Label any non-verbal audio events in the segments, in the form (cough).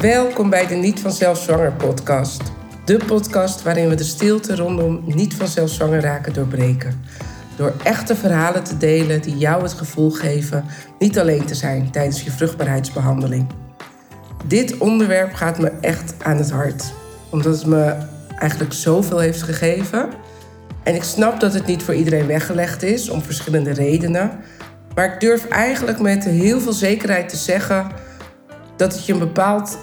Welkom bij de Niet Vanzelf Zwanger podcast. De podcast waarin we de stilte rondom niet vanzelf zwanger raken doorbreken. Door echte verhalen te delen die jou het gevoel geven niet alleen te zijn tijdens je vruchtbaarheidsbehandeling. Dit onderwerp gaat me echt aan het hart, omdat het me eigenlijk zoveel heeft gegeven. En ik snap dat het niet voor iedereen weggelegd is, om verschillende redenen. Maar ik durf eigenlijk met heel veel zekerheid te zeggen dat het je een bepaald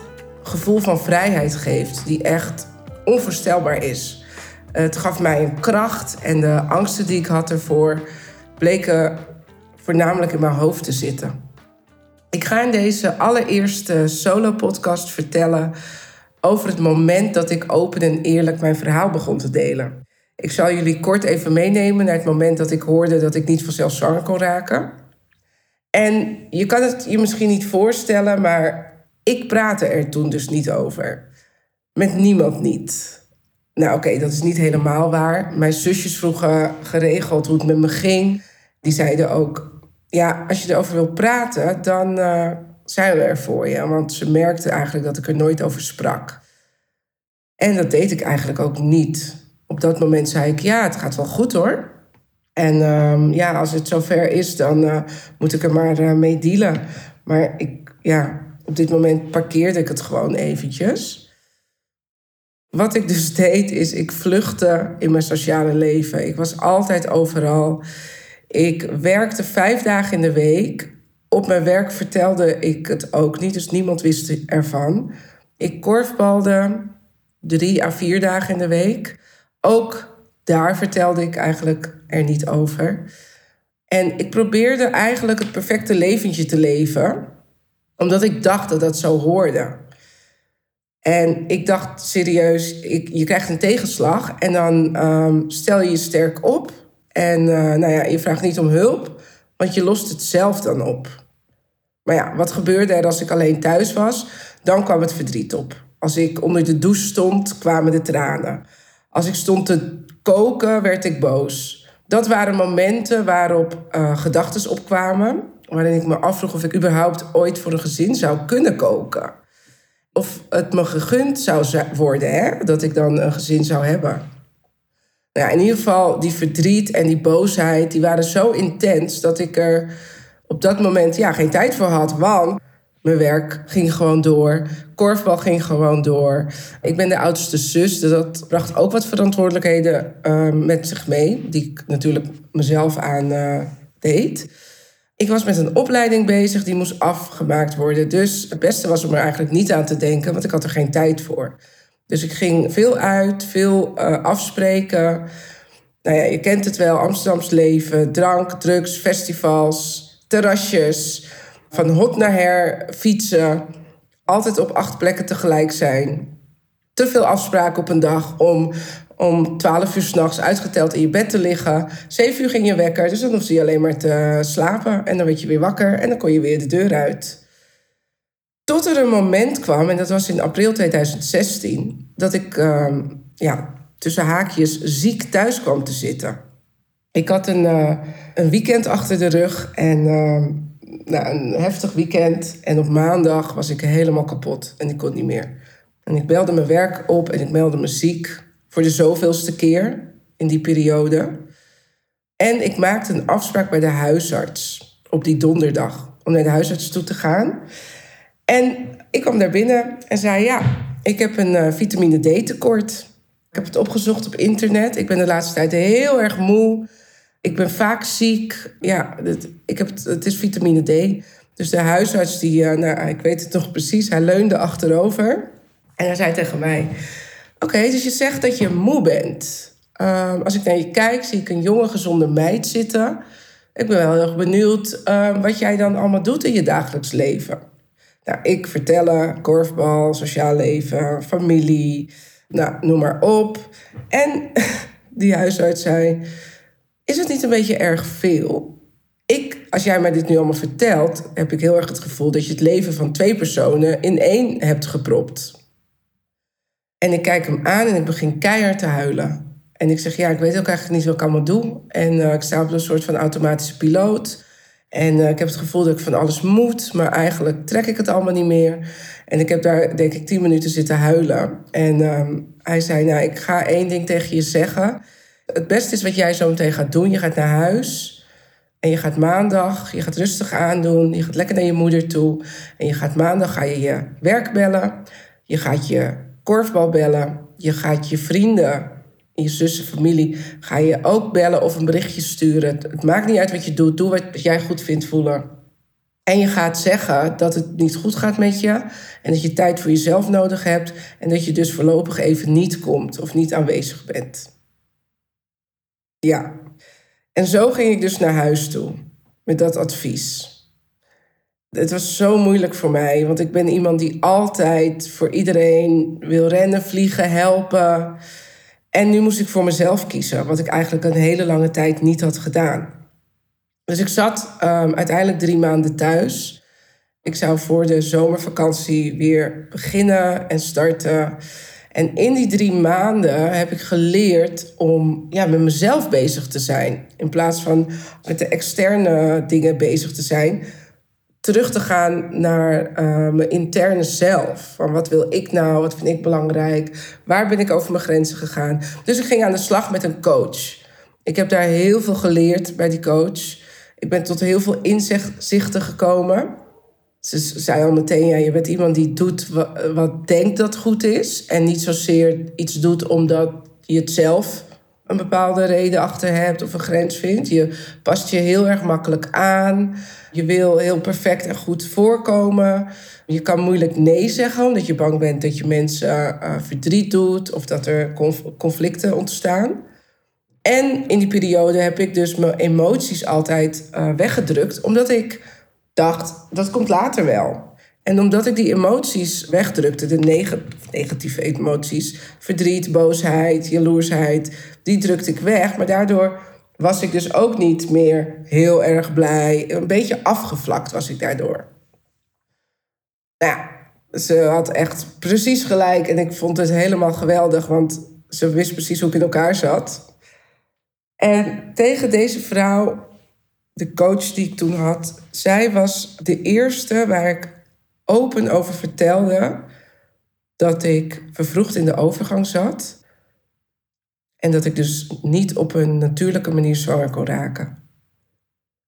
gevoel van vrijheid geeft, die echt onvoorstelbaar is. Het gaf mij een kracht en de angsten die ik had ervoor bleken voornamelijk in mijn hoofd te zitten. Ik ga in deze allereerste solo-podcast vertellen over het moment dat ik open en eerlijk mijn verhaal begon te delen. Ik zal jullie kort even meenemen naar het moment dat ik hoorde dat ik niet vanzelf zwanger kon raken. En je kan het je misschien niet voorstellen, maar ik praatte er toen dus niet over. Met niemand niet. Nou, oké, dat is niet helemaal waar. Mijn zusjes vroegen geregeld hoe het met me ging. Die zeiden ook: Ja, als je erover wil praten, dan uh, zijn we er voor je. Want ze merkten eigenlijk dat ik er nooit over sprak. En dat deed ik eigenlijk ook niet. Op dat moment zei ik: Ja, het gaat wel goed hoor. En um, ja, als het zover is, dan uh, moet ik er maar uh, mee dealen. Maar ik, ja, op dit moment parkeerde ik het gewoon eventjes. Wat ik dus (laughs) deed, is ik vluchtte in mijn sociale leven. Ik was altijd overal. Ik werkte vijf dagen in de week. Op mijn werk vertelde ik het ook niet, dus niemand wist ervan. Ik korfbalde drie à vier dagen in de week. Ook daar vertelde ik eigenlijk er niet over. En ik probeerde eigenlijk het perfecte leventje te leven, omdat ik dacht dat dat zo hoorde. En ik dacht serieus, ik, je krijgt een tegenslag en dan um, stel je je sterk op. En uh, nou ja, je vraagt niet om hulp, want je lost het zelf dan op. Maar ja, wat gebeurde er als ik alleen thuis was? Dan kwam het verdriet op. Als ik onder de douche stond, kwamen de tranen. Als ik stond te koken, werd ik boos. Dat waren momenten waarop uh, gedachten opkwamen, waarin ik me afvroeg of ik überhaupt ooit voor een gezin zou kunnen koken of het me gegund zou worden, hè? dat ik dan een gezin zou hebben. Nou ja, in ieder geval, die verdriet en die boosheid, die waren zo intens dat ik er op dat moment ja, geen tijd voor had. Want mijn werk ging gewoon door, korfbal ging gewoon door. Ik ben de oudste zus, dus dat bracht ook wat verantwoordelijkheden uh, met zich mee, die ik natuurlijk mezelf aan uh, deed. Ik was met een opleiding bezig, die moest afgemaakt worden. Dus het beste was om er eigenlijk niet aan te denken, want ik had er geen tijd voor. Dus ik ging veel uit, veel uh, afspreken. Nou ja, je kent het wel, Amsterdams leven, drank, drugs, festivals, terrasjes, van hot naar her, fietsen. Altijd op acht plekken tegelijk zijn. Te veel afspraken op een dag om om 12 uur s'nachts uitgeteld in je bed te liggen. 7 uur ging je wekker, dus dan hoefde je alleen maar te slapen. En dan werd je weer wakker en dan kon je weer de deur uit. Tot er een moment kwam, en dat was in april 2016, dat ik uh, ja, tussen haakjes ziek thuis kwam te zitten. Ik had een, uh, een weekend achter de rug en uh, nou, een heftig weekend. En op maandag was ik helemaal kapot en ik kon niet meer. En ik belde mijn werk op en ik meldde me ziek voor de zoveelste keer in die periode. En ik maakte een afspraak bij de huisarts op die donderdag om naar de huisarts toe te gaan. En ik kwam daar binnen en zei: Ja, ik heb een uh, vitamine D tekort. Ik heb het opgezocht op internet. Ik ben de laatste tijd heel erg moe. Ik ben vaak ziek. Ja, het, ik heb het, is vitamine D. Dus de huisarts, die, uh, nou, ik weet het nog precies, hij leunde achterover. En hij zei tegen mij: Oké, dus je zegt dat je moe bent. Ehm, als ik naar je kijk, zie ik een jonge, gezonde meid zitten. Ik ben wel heel erg benieuwd uh, wat jij dan allemaal doet in je dagelijks leven. Nou, ik vertellen, korfbal, sociaal leven, familie, nou, noem maar op. En (laughs) die huisarts zei, is het niet een beetje erg veel? Ik, als jij mij dit nu allemaal vertelt, heb ik heel erg het gevoel dat je het leven van twee personen in één hebt gepropt. En ik kijk hem aan en ik begin keihard te huilen. En ik zeg, ja, ik weet ook eigenlijk niet wat ik allemaal doe. En uh, ik sta op een soort van automatische piloot. En ik heb het gevoel dat ik van alles moet, maar eigenlijk trek ik het allemaal niet meer. En ik heb daar, denk ik, tien minuten zitten huilen. En ehm, hij zei, nou, ik ga één ding tegen je zeggen. Het beste is wat jij zo meteen gaat doen. Je gaat naar huis en je gaat maandag, je gaat rustig aandoen. Je gaat lekker naar je moeder toe. En je gaat maandag ga je je werk bellen. Je gaat je korfbal bellen. Je gaat je vrienden, je zussen, familie, ga je ook bellen of een berichtje sturen. Het maakt niet uit wat je doet. Doe wat jij goed vindt voelen. En je gaat zeggen dat het niet goed gaat met je. En dat je tijd voor jezelf nodig hebt. En dat je dus voorlopig even niet komt of niet aanwezig bent. Ja. En zo ging ik dus naar huis toe. Met dat advies. Het was zo moeilijk voor mij. Want ik ben iemand die altijd voor iedereen wil rennen, vliegen, helpen. En nu moest ik voor mezelf kiezen. Wat ik eigenlijk een hele lange tijd niet had gedaan. Dus ik zat um, uiteindelijk drie maanden thuis. Ik zou voor de zomervakantie weer beginnen en starten. En in die drie maanden heb ik geleerd om ja, met mezelf bezig te zijn. In plaats van met de externe dingen bezig te zijn. Terug te gaan naar uh, mijn interne zelf. Van wat wil ik nou? Wat vind ik belangrijk? Waar ben ik over mijn grenzen gegaan? Dus ik ging aan de slag met een coach. Ik heb daar heel veel geleerd bij die coach. Ik ben tot heel veel inzichten gekomen. Ze zei al meteen, ja, je bent iemand die doet wat, wat denkt dat goed is. En niet zozeer iets doet omdat je het zelf een bepaalde reden achter hebt of een grens vindt. Je past je heel erg makkelijk aan. Je wil heel perfect en goed voorkomen. Je kan moeilijk nee zeggen omdat je bang bent dat je mensen uh, verdriet doet of dat er conflicten ontstaan. En in die periode heb ik dus mijn emoties altijd uh, weggedrukt, omdat ik dacht, dat komt later wel. En omdat ik die emoties wegdrukte, de negatieve emoties, verdriet, boosheid, jaloersheid, die drukte ik weg. Maar daardoor was ik dus ook niet meer heel erg blij. Een beetje afgevlakt was ik daardoor. Nou, ze had echt precies gelijk en ik vond het helemaal geweldig, want ze wist precies hoe ik in elkaar zat. En tegen deze vrouw, de coach die ik toen had, zij was de eerste waar ik open over vertelde dat ik vervroegd in de overgang zat. En dat ik dus niet op een natuurlijke manier zwanger kon raken.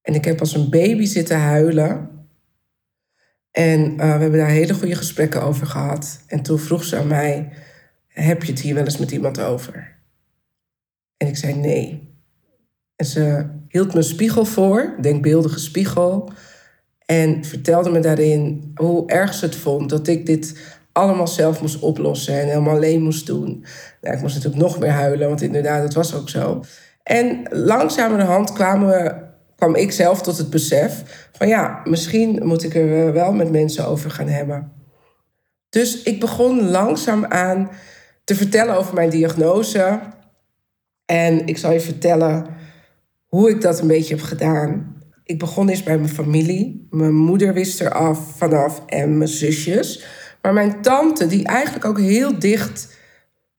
En ik heb als een baby zitten huilen. En uh, we hebben daar hele goede gesprekken over gehad. En toen vroeg ze aan mij: Heb je het hier wel eens met iemand over? En ik zei nee. En ze hield me een spiegel voor, denkbeeldige spiegel. En vertelde me daarin hoe erg ze het vond dat ik dit allemaal zelf moest oplossen en helemaal alleen moest doen. Nou, ik moest natuurlijk nog meer huilen, want inderdaad, dat was ook zo. En langzamerhand kwamen we, kwam ik zelf tot het besef van ja, misschien moet ik er wel met mensen over gaan hebben. Dus ik begon langzaam aan te vertellen over mijn diagnose. En ik zal je vertellen hoe ik dat een beetje heb gedaan. Ik begon eerst bij mijn familie. Mijn moeder wist er af vanaf en mijn zusjes. Maar mijn tante, die eigenlijk ook heel dicht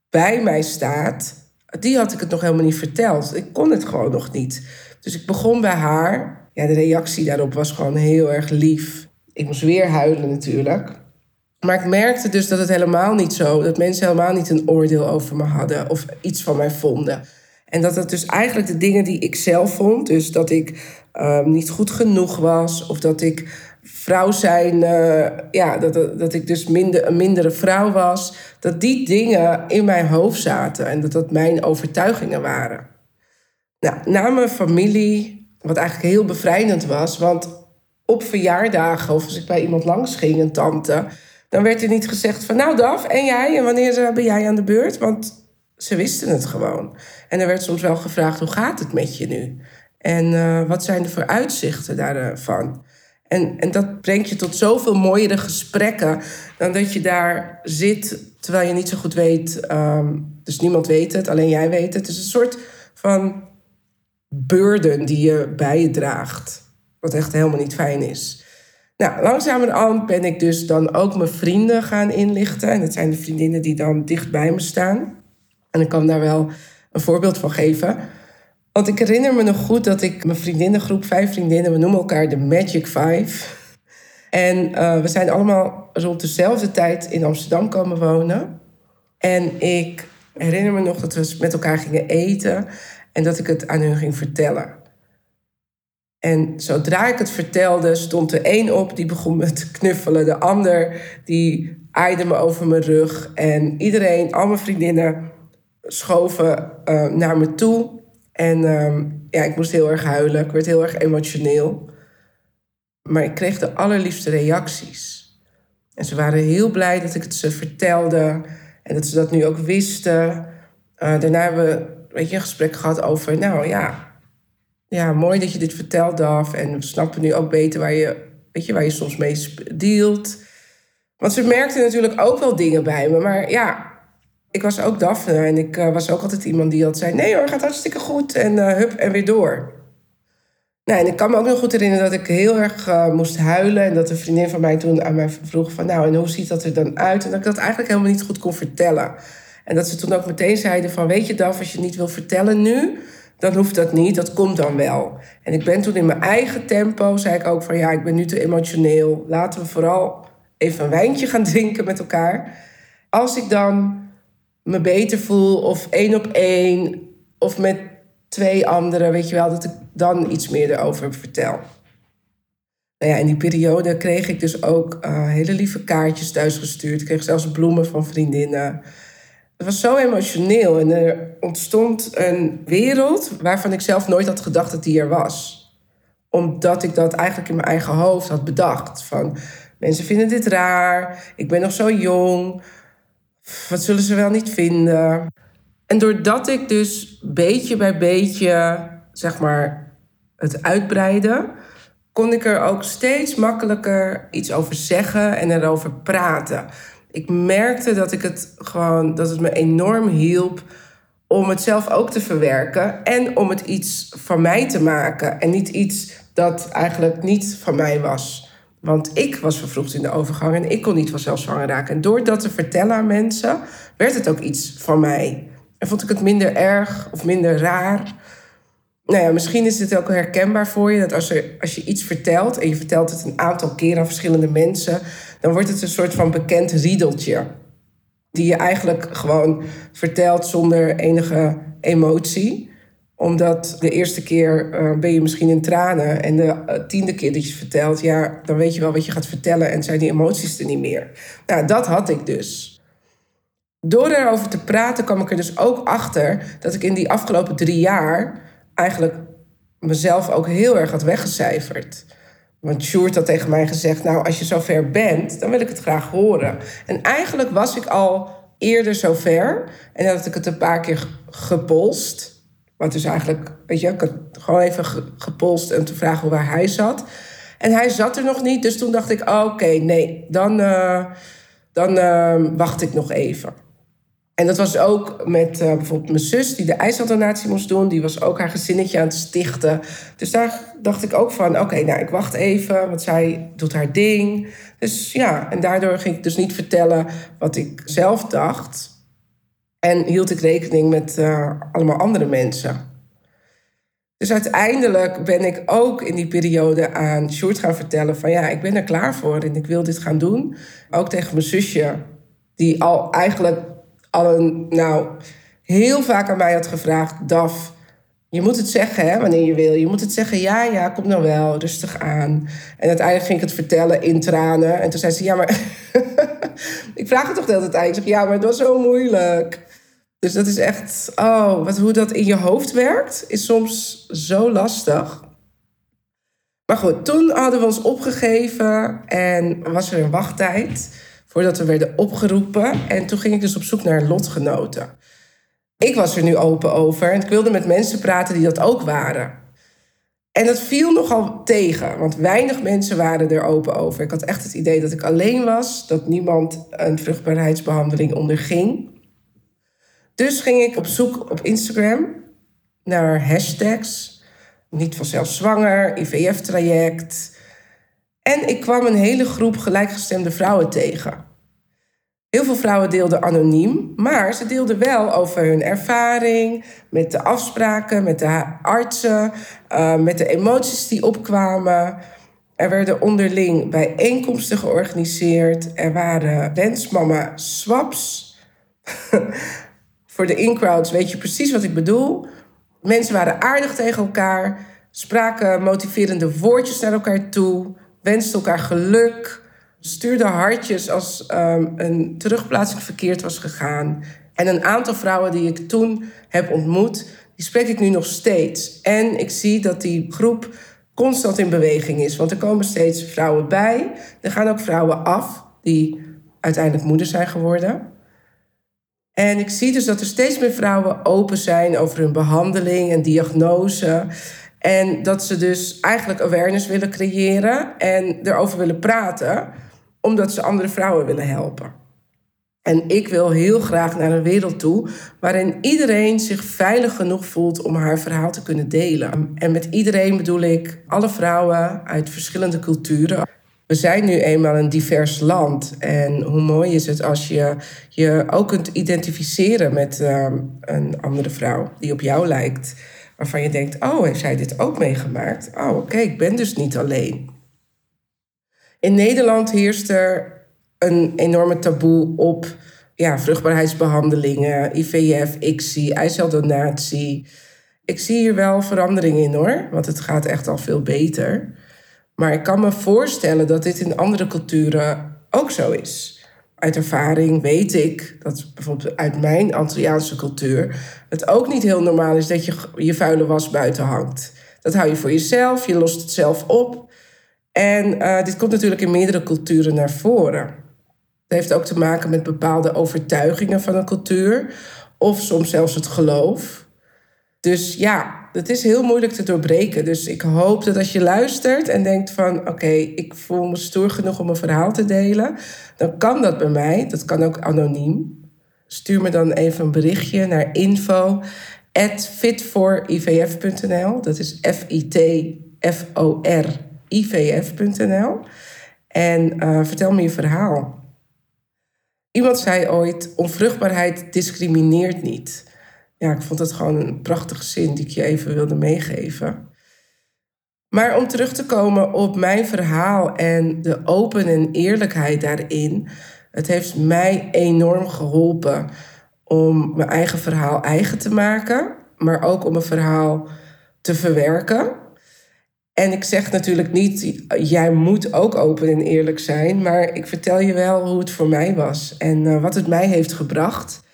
bij mij staat, die had ik het nog helemaal niet verteld. Ik kon het gewoon nog niet. Dus ik begon bij haar. Ja, de reactie daarop was gewoon heel erg lief. Ik moest weer huilen natuurlijk. Maar ik merkte dus dat het helemaal niet zo, dat mensen helemaal niet een oordeel over me hadden of iets van mij vonden. En dat het dus eigenlijk de dingen die ik zelf vond, dus dat ik um, niet goed genoeg was of dat ik vrouw zijn, uh, ja, dat, dat ik dus minder, een mindere vrouw was, dat die dingen in mijn hoofd zaten en dat dat mijn overtuigingen waren. Nou, na mijn familie, wat eigenlijk heel bevrijdend was, want op verjaardagen of als ik bij iemand langs ging, een tante, dan werd er niet gezegd van nou Daf, en jij, en wanneer ben jij aan de beurt? Want ze wisten het gewoon. En er werd soms wel gevraagd: hoe gaat het met je nu? En uh, wat zijn de vooruitzichten daarvan? En, en dat brengt je tot zoveel mooiere gesprekken dan dat je daar zit terwijl je niet zo goed weet. Um, dus niemand weet het, alleen jij weet het. Het is een soort van burden die je bij je draagt. Wat echt helemaal niet fijn is. Nou, langzamerhand ben ik dus dan ook mijn vrienden gaan inlichten. En dat zijn de vriendinnen die dan dicht bij me staan. En ik kan daar wel een voorbeeld van geven. Want ik herinner me nog goed dat ik mijn vriendinnengroep, vijf vriendinnen, we noemen elkaar de Magic Five. En uh, we zijn allemaal rond dezelfde tijd in Amsterdam komen wonen. En ik herinner me nog dat we met elkaar gingen eten en dat ik het aan hun ging vertellen. En zodra ik het vertelde, stond er één op die begon me te knuffelen. De ander die aaide me over mijn rug. En iedereen, al mijn vriendinnen, schoven uh, naar me toe. En uh, ja, ik moest heel erg huilen. Ik werd heel erg emotioneel. Maar ik kreeg de allerliefste reacties. En ze waren heel blij dat ik het ze vertelde. En dat ze dat nu ook wisten. Uh, daarna hebben we weet je, een gesprek gehad over... Nou ja, ja, mooi dat je dit vertelt, Daf. En we snappen nu ook beter waar je, weet je, waar je soms mee dealt. Want ze merkte natuurlijk ook wel dingen bij me. Maar ja, ik was ook Daphne. En ik uh, was ook altijd iemand die altijd zei... nee hoor, gaat hartstikke goed. En uh, hup, en weer door. Nou, en ik kan me ook nog goed herinneren dat ik heel erg uh, moest huilen. En dat een vriendin van mij toen aan mij vroeg van... nou, en hoe ziet dat er dan uit? En dat ik dat eigenlijk helemaal niet goed kon vertellen. En dat ze toen ook meteen zeiden van... weet je Daf, als je niet wil vertellen nu dan hoeft dat niet, dat komt dan wel. En ik ben toen in mijn eigen tempo, zei ik ook van ja, ik ben nu te emotioneel. Laten we vooral even een wijntje gaan (laughs) drinken met elkaar. Als ik dan me beter voel, of één op één, of met twee anderen, weet je wel, dat ik dan iets meer erover vertel. Nou ja, in die periode kreeg ik dus ook uh, hele lieve kaartjes thuis gestuurd. Ik kreeg zelfs bloemen van vriendinnen. Het was zo emotioneel en er ontstond een wereld waarvan ik zelf nooit had gedacht dat die er was. Omdat ik dat eigenlijk in mijn eigen hoofd had bedacht. Van mensen vinden dit raar, ik ben nog zo jong, wat zullen ze wel niet vinden? En doordat ik dus beetje bij beetje, zeg maar, het uitbreiden, kon ik er ook steeds makkelijker iets over zeggen en erover praten ik merkte dat ik het gewoon, dat het me enorm hielp om het zelf ook te verwerken en om het iets van mij te maken en niet iets dat eigenlijk niet van mij was. Want ik was vervroegd in de overgang en ik kon niet vanzelf zwanger raken. En door dat te vertellen aan mensen, werd het ook iets van mij. En vond ik het minder erg of minder raar. Nou ja, misschien is het ook herkenbaar voor je dat als, er, als je iets vertelt en je vertelt het een aantal keer aan verschillende mensen, dan wordt het een soort van bekend riedeltje. Die je eigenlijk gewoon vertelt zonder enige emotie. Omdat de eerste keer uh, ben je misschien in tranen. En de uh, tiende keer dat je vertelt, ja, dan weet je wel wat je gaat vertellen en zijn die emoties er niet meer. Nou, dat had ik dus. Door erover te praten kwam ik er dus ook achter dat ik in die afgelopen drie jaar eigenlijk mezelf ook heel erg had weggecijferd. Want Sjoerd had tegen mij gezegd: Nou, als je zover bent, dan wil ik het graag horen. En eigenlijk was ik al eerder zover. En had ik het een paar keer gepolst. Wat dus eigenlijk, weet je, ik had gewoon even gepolst en te vragen waar hij zat. En hij zat er nog niet, dus toen dacht ik: oh, Oké, nee, dan, uh, dan uh, wacht ik nog even. En dat was ook met uh, bijvoorbeeld mijn zus, die de ijsseldonatie moest doen. Die was ook haar gezinnetje aan het stichten. Dus daar dacht ik ook van, oké, nou, ik wacht even, want zij doet haar ding. Dus ja, en daardoor ging ik dus niet vertellen wat ik zelf dacht. En hield ik rekening met uh, allemaal andere mensen. Dus uiteindelijk ben ik ook in die periode aan Sjoerd gaan vertellen van... ja, ik ben er klaar voor en ik wil dit gaan doen. Ook tegen mijn zusje, die al eigenlijk al een, nou, heel vaak aan mij had gevraagd: Daf, je moet het zeggen hè, wanneer je wil. Je moet het zeggen: ja, ja, kom nou wel, rustig aan. En uiteindelijk ging ik het vertellen in tranen. En toen zei ze: ja, maar. (laughs) ik vraag het toch de hele tijd. Ik zeg: ja, maar het was zo moeilijk. Dus dat is echt, oh, wat, hoe dat in je hoofd werkt, is soms zo lastig. Maar goed, toen hadden we ons opgegeven en was er een wachttijd voordat we werden opgeroepen. En toen ging ik dus op zoek naar lotgenoten. Ik was er nu open over en ik wilde met mensen praten die dat ook waren. En dat viel nogal tegen, want weinig mensen waren er open over. Ik had echt het idee dat ik alleen was, dat niemand een vruchtbaarheidsbehandeling onderging. Dus ging ik op zoek op Instagram naar hashtags. Niet vanzelf zwanger, IVF-traject, en ik kwam een hele groep gelijkgestemde vrouwen tegen. Heel veel vrouwen deelden anoniem, maar ze deelden wel over hun ervaring met de afspraken, met de artsen, uh, met de emoties die opkwamen. Er werden onderling bijeenkomsten georganiseerd. Er waren wensmama swaps. (laughs) Voor de in-crowds weet je precies wat ik bedoel. Mensen waren aardig tegen elkaar, spraken motiverende woordjes naar elkaar toe, wensten elkaar geluk, stuurden hartjes als um, een terugplaatsing verkeerd was gegaan. En een aantal vrouwen die ik toen heb ontmoet, die spreek ik nu nog steeds. En ik zie dat die groep constant in beweging is. Want er komen steeds vrouwen bij. Er gaan ook vrouwen af die uiteindelijk moeder zijn geworden. En ik zie dus dat er steeds meer vrouwen open zijn over hun behandeling en diagnose. En dat ze dus eigenlijk awareness willen creëren en erover willen praten, omdat ze andere vrouwen willen helpen. En ik wil heel graag naar een wereld toe waarin iedereen zich veilig genoeg voelt om haar verhaal te kunnen delen. En met iedereen bedoel ik alle vrouwen uit verschillende culturen. We zijn nu eenmaal een divers land. En hoe mooi is het als je je ook kunt identificeren met ehm, een andere vrouw die op jou lijkt. Waarvan je denkt, oh, heeft zij dit ook meegemaakt? Oh, oké, ik ben dus niet alleen. In Nederland heerst er een enorme taboe op ja, vruchtbaarheidsbehandelingen, IVF, ICSI, eiceldonatie. Ik zie hier wel verandering in hoor, want het gaat echt al veel beter. Maar ik kan me voorstellen dat dit in andere culturen ook zo is. Uit ervaring weet ik dat bijvoorbeeld uit mijn Antilliaanse cultuur het ook niet heel normaal is dat je je vuile was buiten hangt. Dat hou je voor jezelf, je lost het zelf op. En uh, dit komt natuurlijk in meerdere culturen naar voren. Het heeft ook te maken met bepaalde overtuigingen van een cultuur, of soms zelfs het geloof. Dus ja, het is heel moeilijk te doorbreken. Dus ik hoop dat als je luistert en denkt van... oké, ik voel me stoer genoeg om een verhaal te delen... dan kan dat bij mij. Dat kan ook anoniem. Stuur me dan even een berichtje naar info fitforivf.nl. Dat is F-I-T-F-O-R ivf.nl. En uh, vertel me je verhaal. Iemand zei ooit: onvruchtbaarheid discrimineert niet ja, ik vond het gewoon een prachtige zin die ik je even wilde meegeven. Maar om terug te komen op mijn verhaal en de open en eerlijkheid daarin. Het heeft mij enorm geholpen om mijn eigen verhaal eigen te maken, maar ook om een verhaal te verwerken. En ik zeg natuurlijk niet, jij moet ook open en eerlijk zijn, maar ik vertel je wel hoe het voor mij was en uh, wat het mij heeft gebracht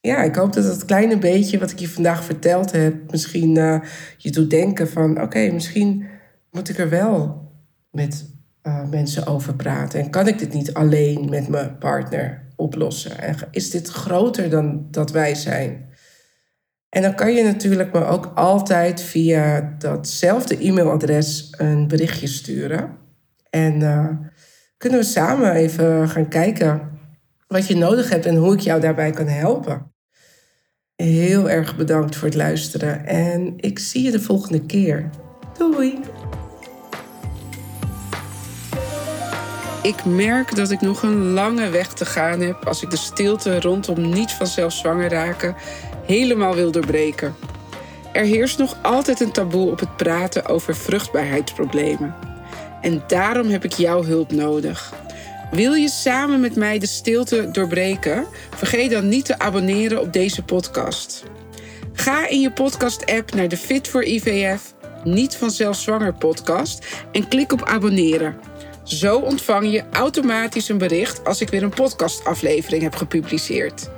ja, ik hoop dat het kleine beetje wat ik je vandaag verteld heb, misschien uh, je doet denken van oké, misschien moet ik er wel met uh, mensen over praten. En kan ik dit niet alleen met mijn partner oplossen? En is dit groter dan dat wij zijn? En dan kan je natuurlijk me ook altijd via datzelfde e-mailadres een berichtje sturen. En uh, kunnen we samen even gaan kijken wat je nodig hebt en hoe ik jou daarbij kan helpen. Heel erg bedankt voor het luisteren en ik zie je de volgende keer. Doei! Ik merk dat ik nog een lange weg te gaan heb als ik de stilte rondom niet vanzelf zwanger raken helemaal wil doorbreken. Er heerst nog altijd een taboe op het praten over vruchtbaarheidsproblemen. En daarom heb ik jouw hulp nodig. Wil je samen met mij de stilte doorbreken? Vergeet dan niet te abonneren op deze podcast. Ga in je podcast-app naar de Fit for IVF Niet vanzelf zwanger podcast en klik op abonneren. Zo ontvang je automatisch een bericht als ik weer een podcastaflevering heb gepubliceerd.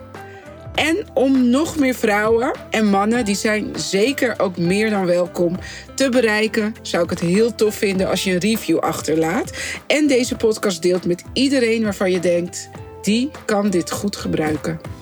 En om nog meer vrouwen en mannen, die zijn zeker ook meer dan welkom, te bereiken, zou ik het heel tof vinden als je een review achterlaat. En deze podcast deelt met iedereen waarvan je denkt, die kan dit goed gebruiken.